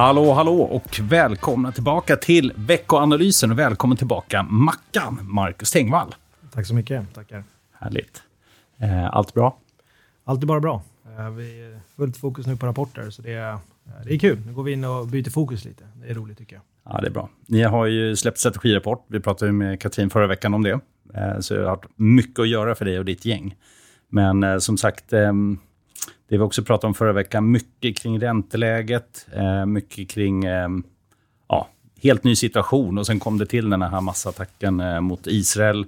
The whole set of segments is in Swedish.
Hallå, hallå och välkomna tillbaka till veckoanalysen och välkommen tillbaka Mackan, Marcus Tengvall. Tack så mycket. Tackar. Härligt. Eh, allt bra? Allt är bara bra. Eh, vi är fullt fokus nu på rapporter, så det är, eh, det är kul. Nu går vi in och byter fokus lite. Det är roligt tycker jag. Ja, det är bra. Ni har ju släppt strategirapport. Vi pratade med Katrin förra veckan om det. Så det har varit mycket att göra för dig och ditt gäng. Men som sagt, ehm, det vi också pratade om förra veckan, mycket kring ränteläget, mycket kring ehm, ja, helt ny situation. Och sen kom det till den här massattacken mot Israel.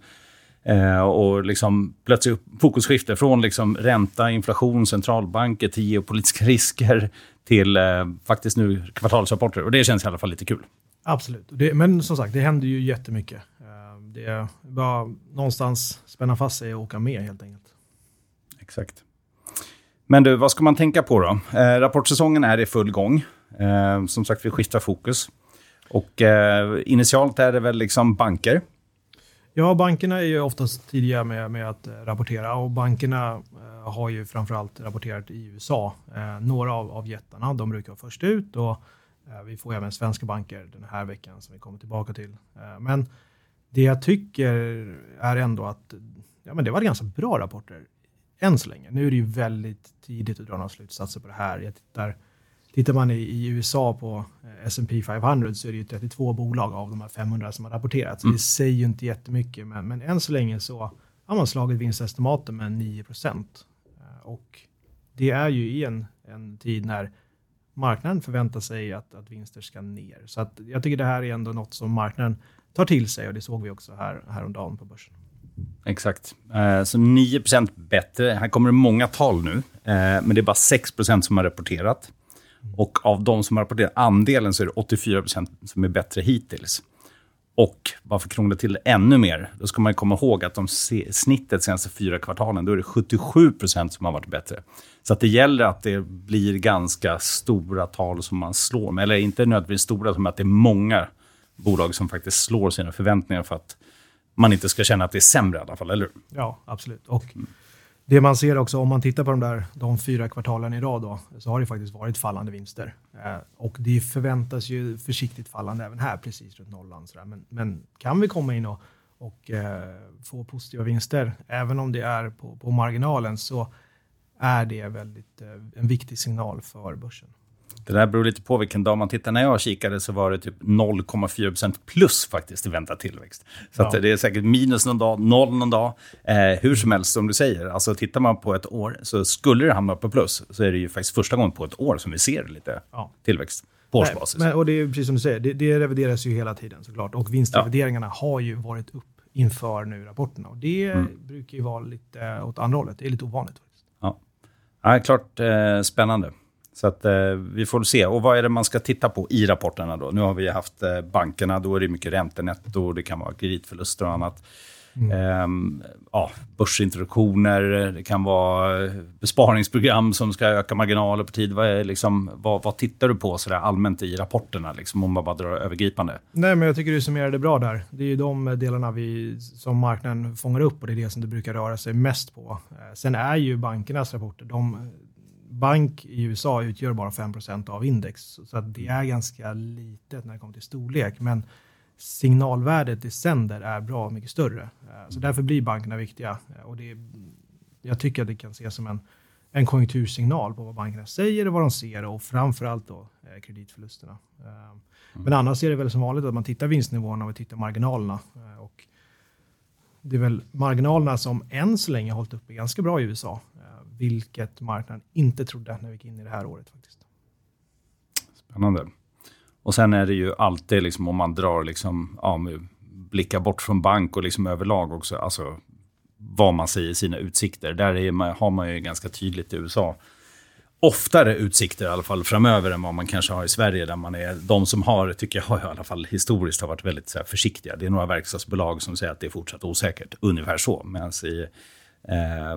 Eh, och liksom plötsligt fokusskifte från liksom ränta, inflation, centralbanker till geopolitiska risker till eh, faktiskt nu kvartalsrapporter. Och det känns i alla fall lite kul. Absolut. Det, men som sagt, det händer ju jättemycket. Eh, det är bara någonstans spänna fast sig och åka med helt enkelt. Exakt. Men du, vad ska man tänka på då? Eh, rapportsäsongen är i full gång. Eh, som sagt, vi skiftar fokus. Och eh, initialt är det väl liksom banker Ja, bankerna är ju oftast tidiga med, med att eh, rapportera och bankerna eh, har ju framförallt rapporterat i USA. Eh, några av, av jättarna, de brukar vara först ut och eh, vi får även svenska banker den här veckan som vi kommer tillbaka till. Eh, men det jag tycker är ändå att ja, men det var ganska bra rapporter än så länge. Nu är det ju väldigt tidigt att dra några slutsatser på det här. Jag tittar Tittar man i, i USA på eh, S&P 500 så är det ju 32 bolag av de här 500 som har rapporterat. Så mm. det säger ju inte jättemycket, men, men än så länge så har man slagit vinstestimaten med 9 procent. Eh, och det är ju i en, en tid när marknaden förväntar sig att, att vinster ska ner. Så att jag tycker det här är ändå något som marknaden tar till sig och det såg vi också här, häromdagen på börsen. Exakt. Eh, så 9% bättre. Här kommer det många tal nu, eh, men det är bara 6% som har rapporterat. Och av de som har rapporterat andelen så är det 84% som är bättre hittills. Och bara för att krångla till det ännu mer, då ska man komma ihåg att de snittet senaste fyra kvartalen, då är det 77% som har varit bättre. Så att det gäller att det blir ganska stora tal som man slår med. Eller inte nödvändigtvis stora, som att det är många bolag som faktiskt slår sina förväntningar för att man inte ska känna att det är sämre i alla fall, eller hur? Ja, absolut. Och mm. Det man ser också om man tittar på de där de fyra kvartalen i rad då, så har det faktiskt varit fallande vinster. Eh, och det förväntas ju försiktigt fallande även här, precis runt nollan. Men, men kan vi komma in och, och eh, få positiva vinster, även om det är på, på marginalen, så är det väldigt, eh, en viktig signal för börsen. Det där beror lite på vilken dag man tittar. När jag kikade så var det typ 0,4% plus faktiskt i väntad tillväxt. Så ja. det är säkert minus någon dag, noll någon dag. Eh, hur som helst, som du säger, alltså tittar man på ett år, så skulle det hamna på plus, så är det ju faktiskt första gången på ett år som vi ser lite ja. tillväxt på årsbasis. Men, och det är precis som du säger, det, det revideras ju hela tiden såklart. Och vinstrevideringarna ja. har ju varit upp inför nu rapporterna. Och det mm. brukar ju vara lite åt andra hållet. Det är lite ovanligt. Faktiskt. Ja, ja klart eh, spännande. Så att, eh, vi får se. Och vad är det man ska titta på i rapporterna då? Nu har vi haft eh, bankerna, då är det mycket räntenetto, det kan vara kreditförluster och annat. Mm. Eh, ja, börsintroduktioner, det kan vara besparingsprogram som ska öka marginaler på tid. Vad, är liksom, vad, vad tittar du på så allmänt i rapporterna, liksom, om man bara drar övergripande? Nej, men jag tycker du summerade bra där. Det är ju de delarna vi, som marknaden fångar upp och det är det som det brukar röra sig mest på. Eh, sen är ju bankernas rapporter, de bank i USA utgör bara 5% av index, så det är ganska litet när det kommer till storlek. Men signalvärdet det sänder är bra mycket större. Eh, så därför blir bankerna viktiga. Eh, och det, jag tycker att det kan ses som en, en konjunktursignal på vad bankerna säger och vad de ser och framförallt då eh, kreditförlusterna. Mm. Men annars är det väl som vanligt att man tittar vinstnivåerna och vi tittar marginalerna. Och det är väl marginalerna som än så länge hållit uppe ganska bra i USA vilket marknaden inte trodde när vi gick in i det här året. faktiskt. Spännande. Och sen är det ju alltid, liksom, om man drar, liksom, ja, blickar bort från bank och liksom överlag också, alltså vad man säger i sina utsikter. Där är man, har man ju ganska tydligt i USA oftare utsikter i alla fall framöver än vad man kanske har i Sverige. Där man är, de som har, tycker jag i alla fall historiskt, har varit väldigt så här, försiktiga. Det är några verkstadsbolag som säger att det är fortsatt osäkert, ungefär så. Medan i eh,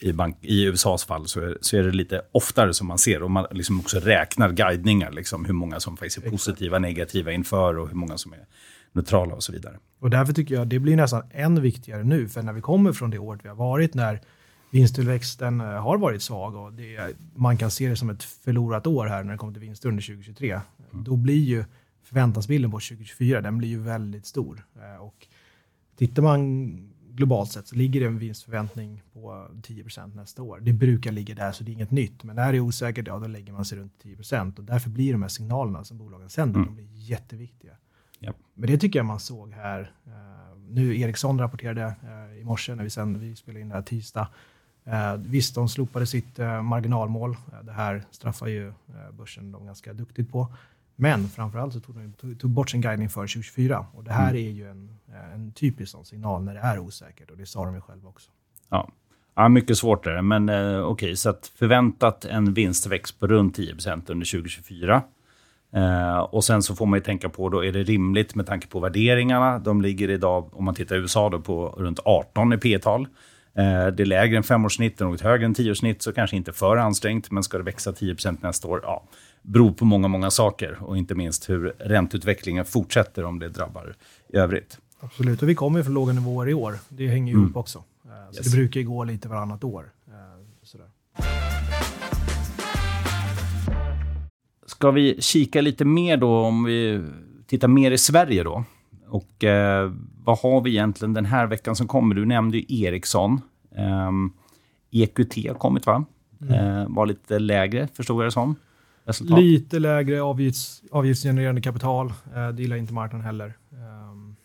i, bank, i USAs fall så är, så är det lite oftare som man ser. Och man liksom också räknar guidningar, liksom, hur många som faktiskt är positiva, negativa inför och hur många som är neutrala och så vidare. Och därför tycker jag det blir nästan än viktigare nu, för när vi kommer från det året vi har varit, när Vinsttillväxten har varit svag och det, man kan se det som ett förlorat år här när det kommer till vinster under 2023. Mm. Då blir ju förväntansbilden på 2024, den blir ju väldigt stor. Och tittar man globalt sett så ligger det en vinstförväntning på 10% nästa år. Det brukar ligga där, så det är inget nytt. Men när det är osäkert, ja, då lägger man sig runt 10 och därför blir de här signalerna som bolagen sänder, mm. de blir jätteviktiga. Yep. Men det tycker jag man såg här. Uh, nu Ericsson rapporterade uh, i morse när vi, sen, vi spelade in det här tisdag. Uh, visst, de slopade sitt marginalmål. det här straffar ju börsen de ganska duktigt på. Men framförallt så tog de tog bort sin guidning för 2024. Och det här mm. är ju en, en typisk sån signal när det är osäkert. Och det sa de ju själva också. Ja. Ja, mycket svårt är det, men eh, okej, okay, så att förväntat en vinstväxt på runt 10% under 2024. Eh, och sen så får man ju tänka på, då är det rimligt med tanke på värderingarna? De ligger idag, om man tittar i USA, då, på runt 18 i P-tal. Eh, det är lägre än femårssnitt, något högre än tioårssnitt, så kanske inte för ansträngt, men ska det växa 10 nästa år? Ja, beror på många, många saker och inte minst hur ränteutvecklingen fortsätter om det drabbar i övrigt. Absolut, och vi kommer från låga nivåer i år. Det hänger ju mm. ihop också. Eh, så yes. det brukar ju gå lite varannat år. Eh, sådär. Ska vi kika lite mer då om vi tittar mer i Sverige då? Och eh, vad har vi egentligen den här veckan som kommer? Du nämnde ju Ericsson. Eh, EQT har kommit va? Mm. Eh, var lite lägre förstod jag det som resultat? Lite lägre avgifts, avgiftsgenererande kapital. Eh, det gillar inte marknaden heller. Um,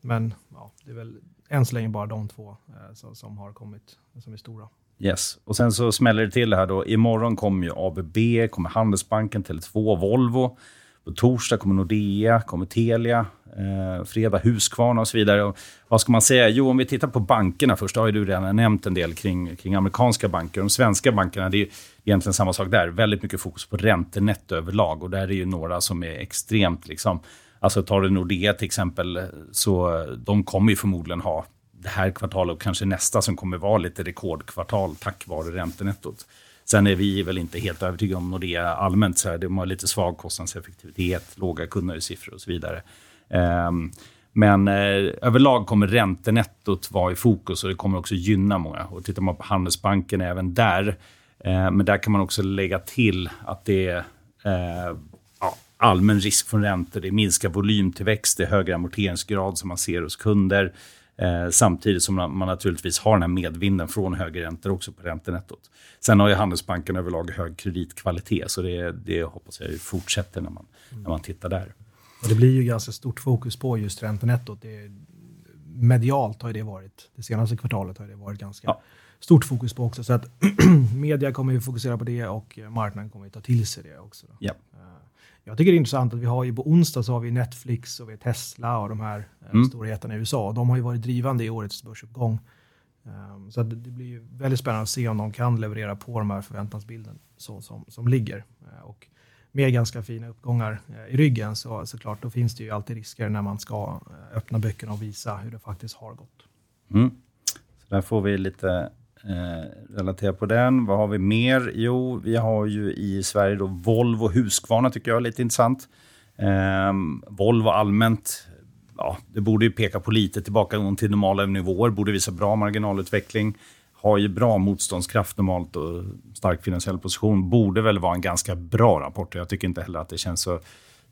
men ja, det är väl än så länge bara de två eh, som, som, har kommit, som är stora. Yes, och sen så smäller det till här då. Imorgon kommer ju ABB, kommer Handelsbanken, Tele2, Volvo. På torsdag kommer Nordea, kommer Telia, eh, fredag Husqvarna och så vidare. Och vad ska man säga? Jo, om vi tittar på bankerna först, har ju du redan nämnt en del kring, kring amerikanska banker. De svenska bankerna, det är egentligen samma sak där. Väldigt mycket fokus på räntenetto överlag och där är ju några som är extremt liksom Alltså tar du Nordea till exempel, så de kommer ju förmodligen ha det här kvartalet och kanske nästa som kommer vara lite rekordkvartal tack vare räntenettot. Sen är vi väl inte helt övertygade om Nordea allmänt. Så här, de har lite svag kostnadseffektivitet, låga kundnöjdssiffror och så vidare. Um, men eh, överlag kommer räntenettot vara i fokus och det kommer också gynna många. Och tittar man på Handelsbanken även där, eh, men där kan man också lägga till att det är eh, ja, allmän risk från räntor, det minskar volymtillväxt, det är högre amorteringsgrad som man ser hos kunder. Eh, samtidigt som man, man, naturligtvis har den här medvinden från högre räntor också på räntenettot. Sen har ju Handelsbanken överlag hög kreditkvalitet, så det, det hoppas jag fortsätter när man, mm. när man tittar där. Och det blir ju ganska stort fokus på just räntenettot. Det, medialt har det varit, det senaste kvartalet har det varit ganska ja. stort fokus på också. Så att media kommer ju fokusera på det och marknaden kommer ju ta till sig det också. Ja. Jag tycker det är intressant att vi har ju på onsdag så har vi Netflix och vi Tesla och de här eh, mm. storheterna i USA. De har ju varit drivande i årets börsuppgång. Um, så det blir ju väldigt spännande att se om de kan leverera på de här förväntansbilden så, som, som ligger. Uh, och med ganska fina uppgångar uh, i ryggen så såklart, då finns det ju alltid risker när man ska uh, öppna böckerna och visa hur det faktiskt har gått. Mm. Så där får vi lite Eh, relaterat på den. Vad har vi mer? Jo, vi har ju i Sverige då Volvo Husqvarna tycker jag är lite intressant. Eh, Volvo allmänt, ja, det borde ju peka på lite tillbaka till normala nivåer, borde visa bra marginalutveckling. Har ju bra motståndskraft normalt och stark finansiell position. Borde väl vara en ganska bra rapport. Jag tycker inte heller att det känns så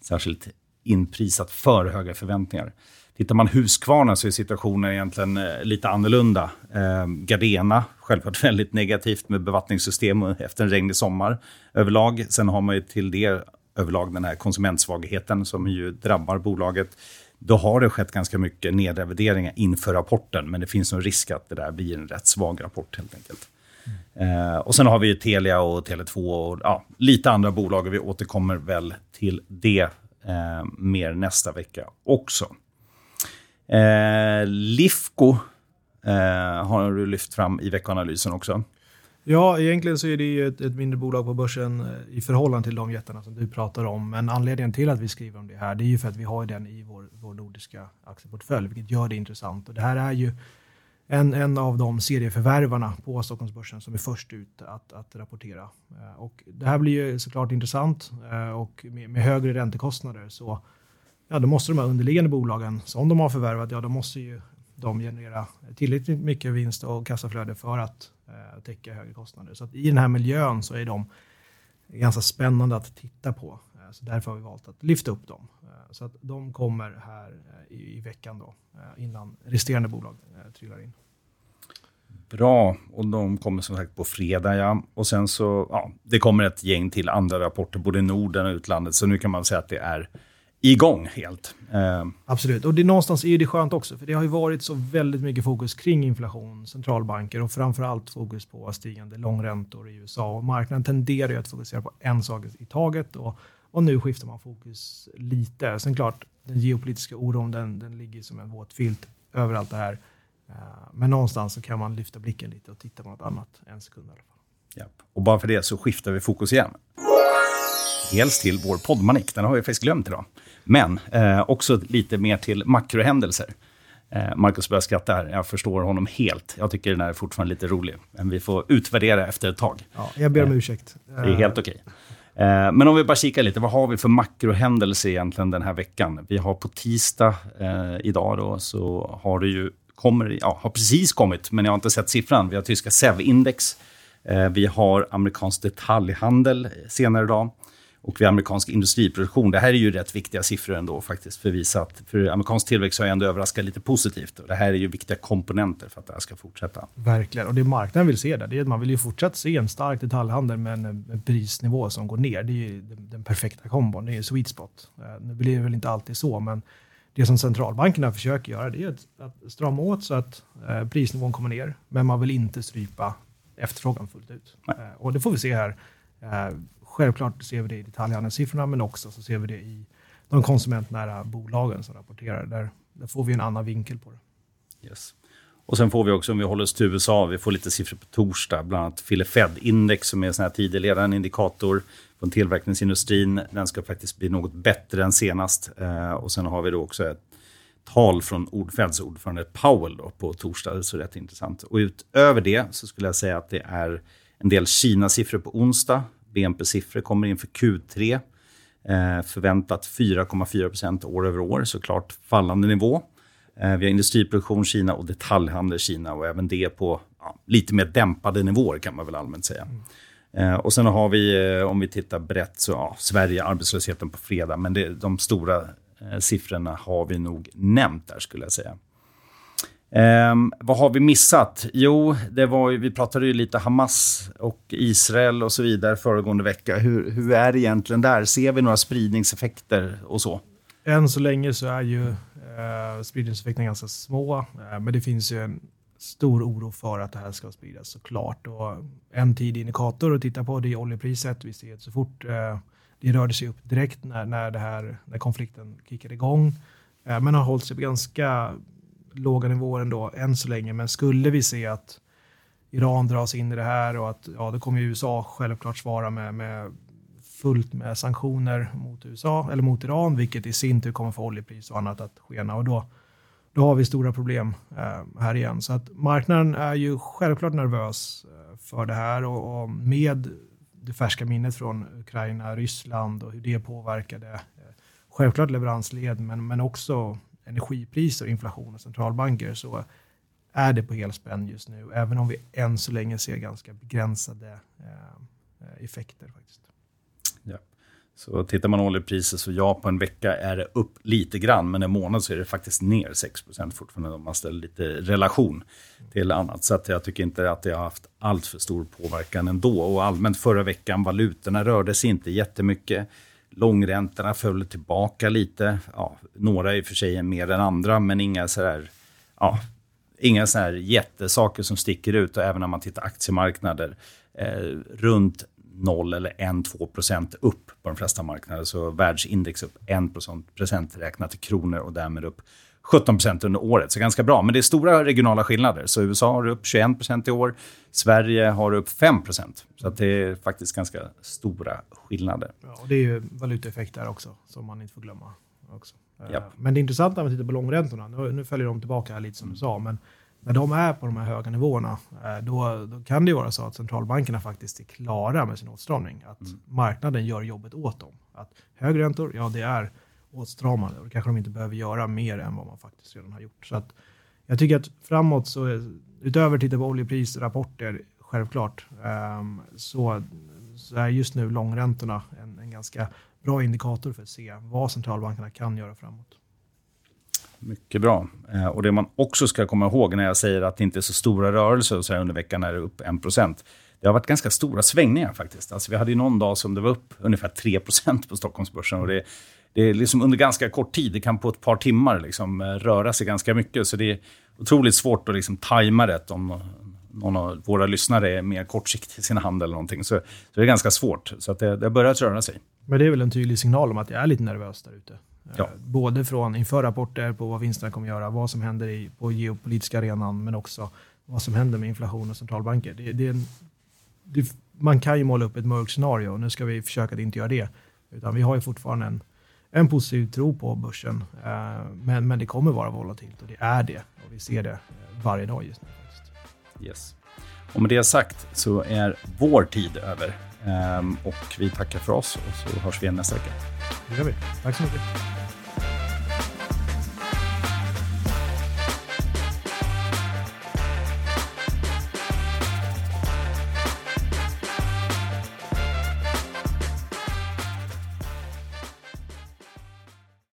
särskilt inprisat för höga förväntningar. Tittar man Husqvarna så är situationen egentligen eh, lite annorlunda. Eh, Gardena, självklart väldigt negativt med bevattningssystem efter en regnig sommar överlag. Sen har man ju till det överlag den här konsumentsvagheten som ju drabbar bolaget. Då har det skett ganska mycket nedrevideringar inför rapporten, men det finns en risk att det där blir en rätt svag rapport helt enkelt. Mm. Eh, och sen har vi Telia och Tele2 och ja, lite andra bolag och vi återkommer väl till det eh, mer nästa vecka också. Eh, Lifco eh, har du lyft fram i veckoanalysen också. Ja, egentligen så är det ju ett, ett, mindre bolag på börsen eh, i förhållande till de jättarna som du pratar om. Men anledningen till att vi skriver om det här, det är ju för att vi har den i vår, vår nordiska aktieportfölj, vilket gör det intressant. Och det här är ju en, en av de serieförvärvarna på Stockholmsbörsen som är först ut att, att rapportera. Eh, och det här blir ju såklart intressant eh, och med, med högre räntekostnader så ja, då måste de här underliggande bolagen som de har förvärvat, ja, då måste ju de generera tillräckligt mycket vinst och kassaflöde för att eh, täcka högre kostnader. Så i den här miljön så är de ganska spännande att titta på. Eh, så därför har vi valt att lyfta upp dem. Eh, så att de kommer här eh, i, i veckan då, eh, innan resterande bolag eh, trillar in. Bra, och de kommer som sagt på fredag. Ja. Och sen så, ja, det kommer ett gäng till andra rapporter, både i Norden och utlandet. Så nu kan man säga att det är igång helt. Eh. Absolut, och det någonstans är det skönt också, för det har ju varit så väldigt mycket fokus kring inflation, centralbanker och framförallt fokus på stigande långräntor i USA. Och marknaden tenderar ju att fokusera på en sak i taget och, och nu skiftar man fokus lite. Sen klart, den geopolitiska oron den, den ligger som en våt filt över allt det här. Eh, men någonstans så kan man lyfta blicken lite och titta på något annat en sekund i alla fall. Ja. Och bara för det så skiftar vi fokus igen. Dels till vår poddmanik, den har vi faktiskt glömt idag. Men eh, också lite mer till makrohändelser. Eh, Marcus börjar skratta här, jag förstår honom helt. Jag tycker den är fortfarande lite rolig. Men vi får utvärdera efter ett tag. Ja, jag ber om eh, ursäkt. Det är helt okej. Okay. Eh, men om vi bara kikar lite, vad har vi för makrohändelser egentligen den här veckan? Vi har på tisdag eh, idag då, så har det ju kommer, ja, har precis kommit, men jag har inte sett siffran. Vi har tyska SEV-index. Eh, vi har amerikansk detaljhandel senare idag. Och vi har amerikansk industriproduktion. Det här är ju rätt viktiga siffror ändå faktiskt för att visa att för amerikansk tillväxt har ändå överraskat lite positivt. Och det här är ju viktiga komponenter för att det här ska fortsätta. Verkligen, och det marknaden vill se där, det är att man vill ju fortsatt se en stark detaljhandel med en, prisnivå som går ner. Det är ju den, perfekta kombon, det är ju sweet spot. Eh, nu blir det väl inte alltid så, men det som centralbankerna försöker göra det är att, strama åt så att eh, prisnivån kommer ner, men man vill inte strypa efterfrågan fullt ut. Eh, och det får vi se här. Eh, självklart ser vi det i detaljhandelssiffrorna, men också så ser vi det i de konsumentnära bolagen som rapporterar. Där, där får vi en annan vinkel på det. Yes. Och sen får vi också, om vi håller oss till USA, vi får lite siffror på torsdag. Bland annat Philly Fed-index som är en tidigledande indikator från tillverkningsindustrin. Den ska faktiskt bli något bättre än senast. Eh, och sen har vi då också ett tal från Feds ordförande Powell då, på torsdag. Det är så rätt intressant. Och utöver det så skulle jag säga att det är en del Kina-siffror på onsdag. BNP-siffror kommer in för Q3. Eh, förväntat 4,4 procent år över år, såklart fallande nivå. Eh, vi har industriproduktion Kina och detaljhandel Kina och även det på ja, lite mer dämpade nivåer kan man väl allmänt säga. Mm. Eh, och sen har vi, eh, om vi tittar brett, så ja, Sverige, arbetslösheten på fredag. Men det, de stora eh, siffrorna har vi nog nämnt där skulle jag säga. Um, vad har vi missat? Jo, det var ju, vi pratade ju lite Hamas och Israel och så vidare föregående vecka. Hur, hur är det egentligen där? Ser vi några spridningseffekter och så? Än så länge så är ju eh, spridningseffekterna ganska små, eh, men det finns ju en stor oro för att det här ska spridas såklart. Och en tidig indikator att titta på det är oljepriset. Vi ser att så fort eh, det rörde sig upp direkt när, när, det här, när konflikten kickade igång, eh, men har hållit sig på ganska låga nivåer ändå än så länge. Men skulle vi se att Iran dras in i det här och att ja, då kommer USA självklart svara med, med fullt med sanktioner mot USA eller mot Iran, vilket i sin tur kommer få oljepris och annat att skena och då då har vi stora problem eh, här igen. Så att marknaden är ju självklart nervös eh, för det här och, och, med det färska minnet från Ukraina, Ryssland och hur det påverkade eh, självklart leveransled, men, men också energipriser, inflation och centralbanker så är det på helspänn just nu, även om vi än så länge ser ganska begränsade eh, effekter. faktiskt. Så tittar man oljepriset så ja, på en vecka är det upp lite grann, men en månad så är det faktiskt ner 6% fortfarande om man ställer lite relation till annat. Så att jag tycker inte att det har haft allt för stor påverkan ändå. Och allmänt förra veckan, valutorna rörde sig inte jättemycket. Långräntorna föll tillbaka lite. Ja, några i och för sig mer än andra, men inga sådär, ja, inga så här jättesaker som sticker ut. Och även när man tittar aktiemarknader, eh, runt 0 eller 1-2 procent upp på de flesta marknader. Så världsindex upp 1 procent räknat i kronor och därmed upp 17 procent under året. Så ganska bra. Men det är stora regionala skillnader. Så USA har upp 21 procent i år. Sverige har upp 5 procent. Så det är faktiskt ganska stora skillnader. Ja, och det är ju valutaeffekt där också, som man inte får glömma. Också. Yep. Men det intressanta om man tittar på långräntorna, nu, nu följer de tillbaka här lite som du sa, men när de är på de här höga nivåerna, eh, då, då kan det vara så att centralbankerna faktiskt är klara med sin åtstramning. Att mm. marknaden gör jobbet åt dem. Att högre räntor, ja det är åtstramande och det kanske de inte behöver göra mer än vad man faktiskt redan har gjort. Så att jag tycker att framåt så, utöver att titta på oljeprisrapporter, självklart, ehm, så, så, är just nu långräntorna en, en ganska bra indikator för att se vad centralbankerna kan göra framåt. Mycket bra. Eh, och Det man också ska komma ihåg när jag säger att det inte är så stora rörelser så här under veckan är det upp 1% Det har varit ganska stora svängningar faktiskt. Alltså vi hade ju någon dag som det var upp ungefär 3% på Stockholmsbörsen. Och det, det är liksom under ganska kort tid, det kan på ett par timmar liksom, eh, röra sig ganska mycket. Så det är otroligt svårt att liksom tajma rätt om någon av våra lyssnare är mer kortsiktig i sin handel eller någonting. Så, så det är ganska svårt. Så att det, det har börjat röra sig. Men det är väl en tydlig signal om att det är lite nervöst där ute? Ja. Eh, både från inför rapporter på vad vinsterna kommer att göra, vad som händer i, på geopolitiska arenan, men också vad som händer med inflation och centralbanker. Det, det, det, man kan ju måla upp ett mörkt scenario, nu ska vi försöka att inte göra det. Utan vi har ju fortfarande en, en positiv tro på börsen, eh, men, men det kommer vara volatilt och det är det. Och vi ser det eh, varje dag just nu. Yes. Och med det sagt så är vår tid över. Um, och vi tackar för oss och så hörs vi igen nästa vecka. Det gör vi. Tack så mycket.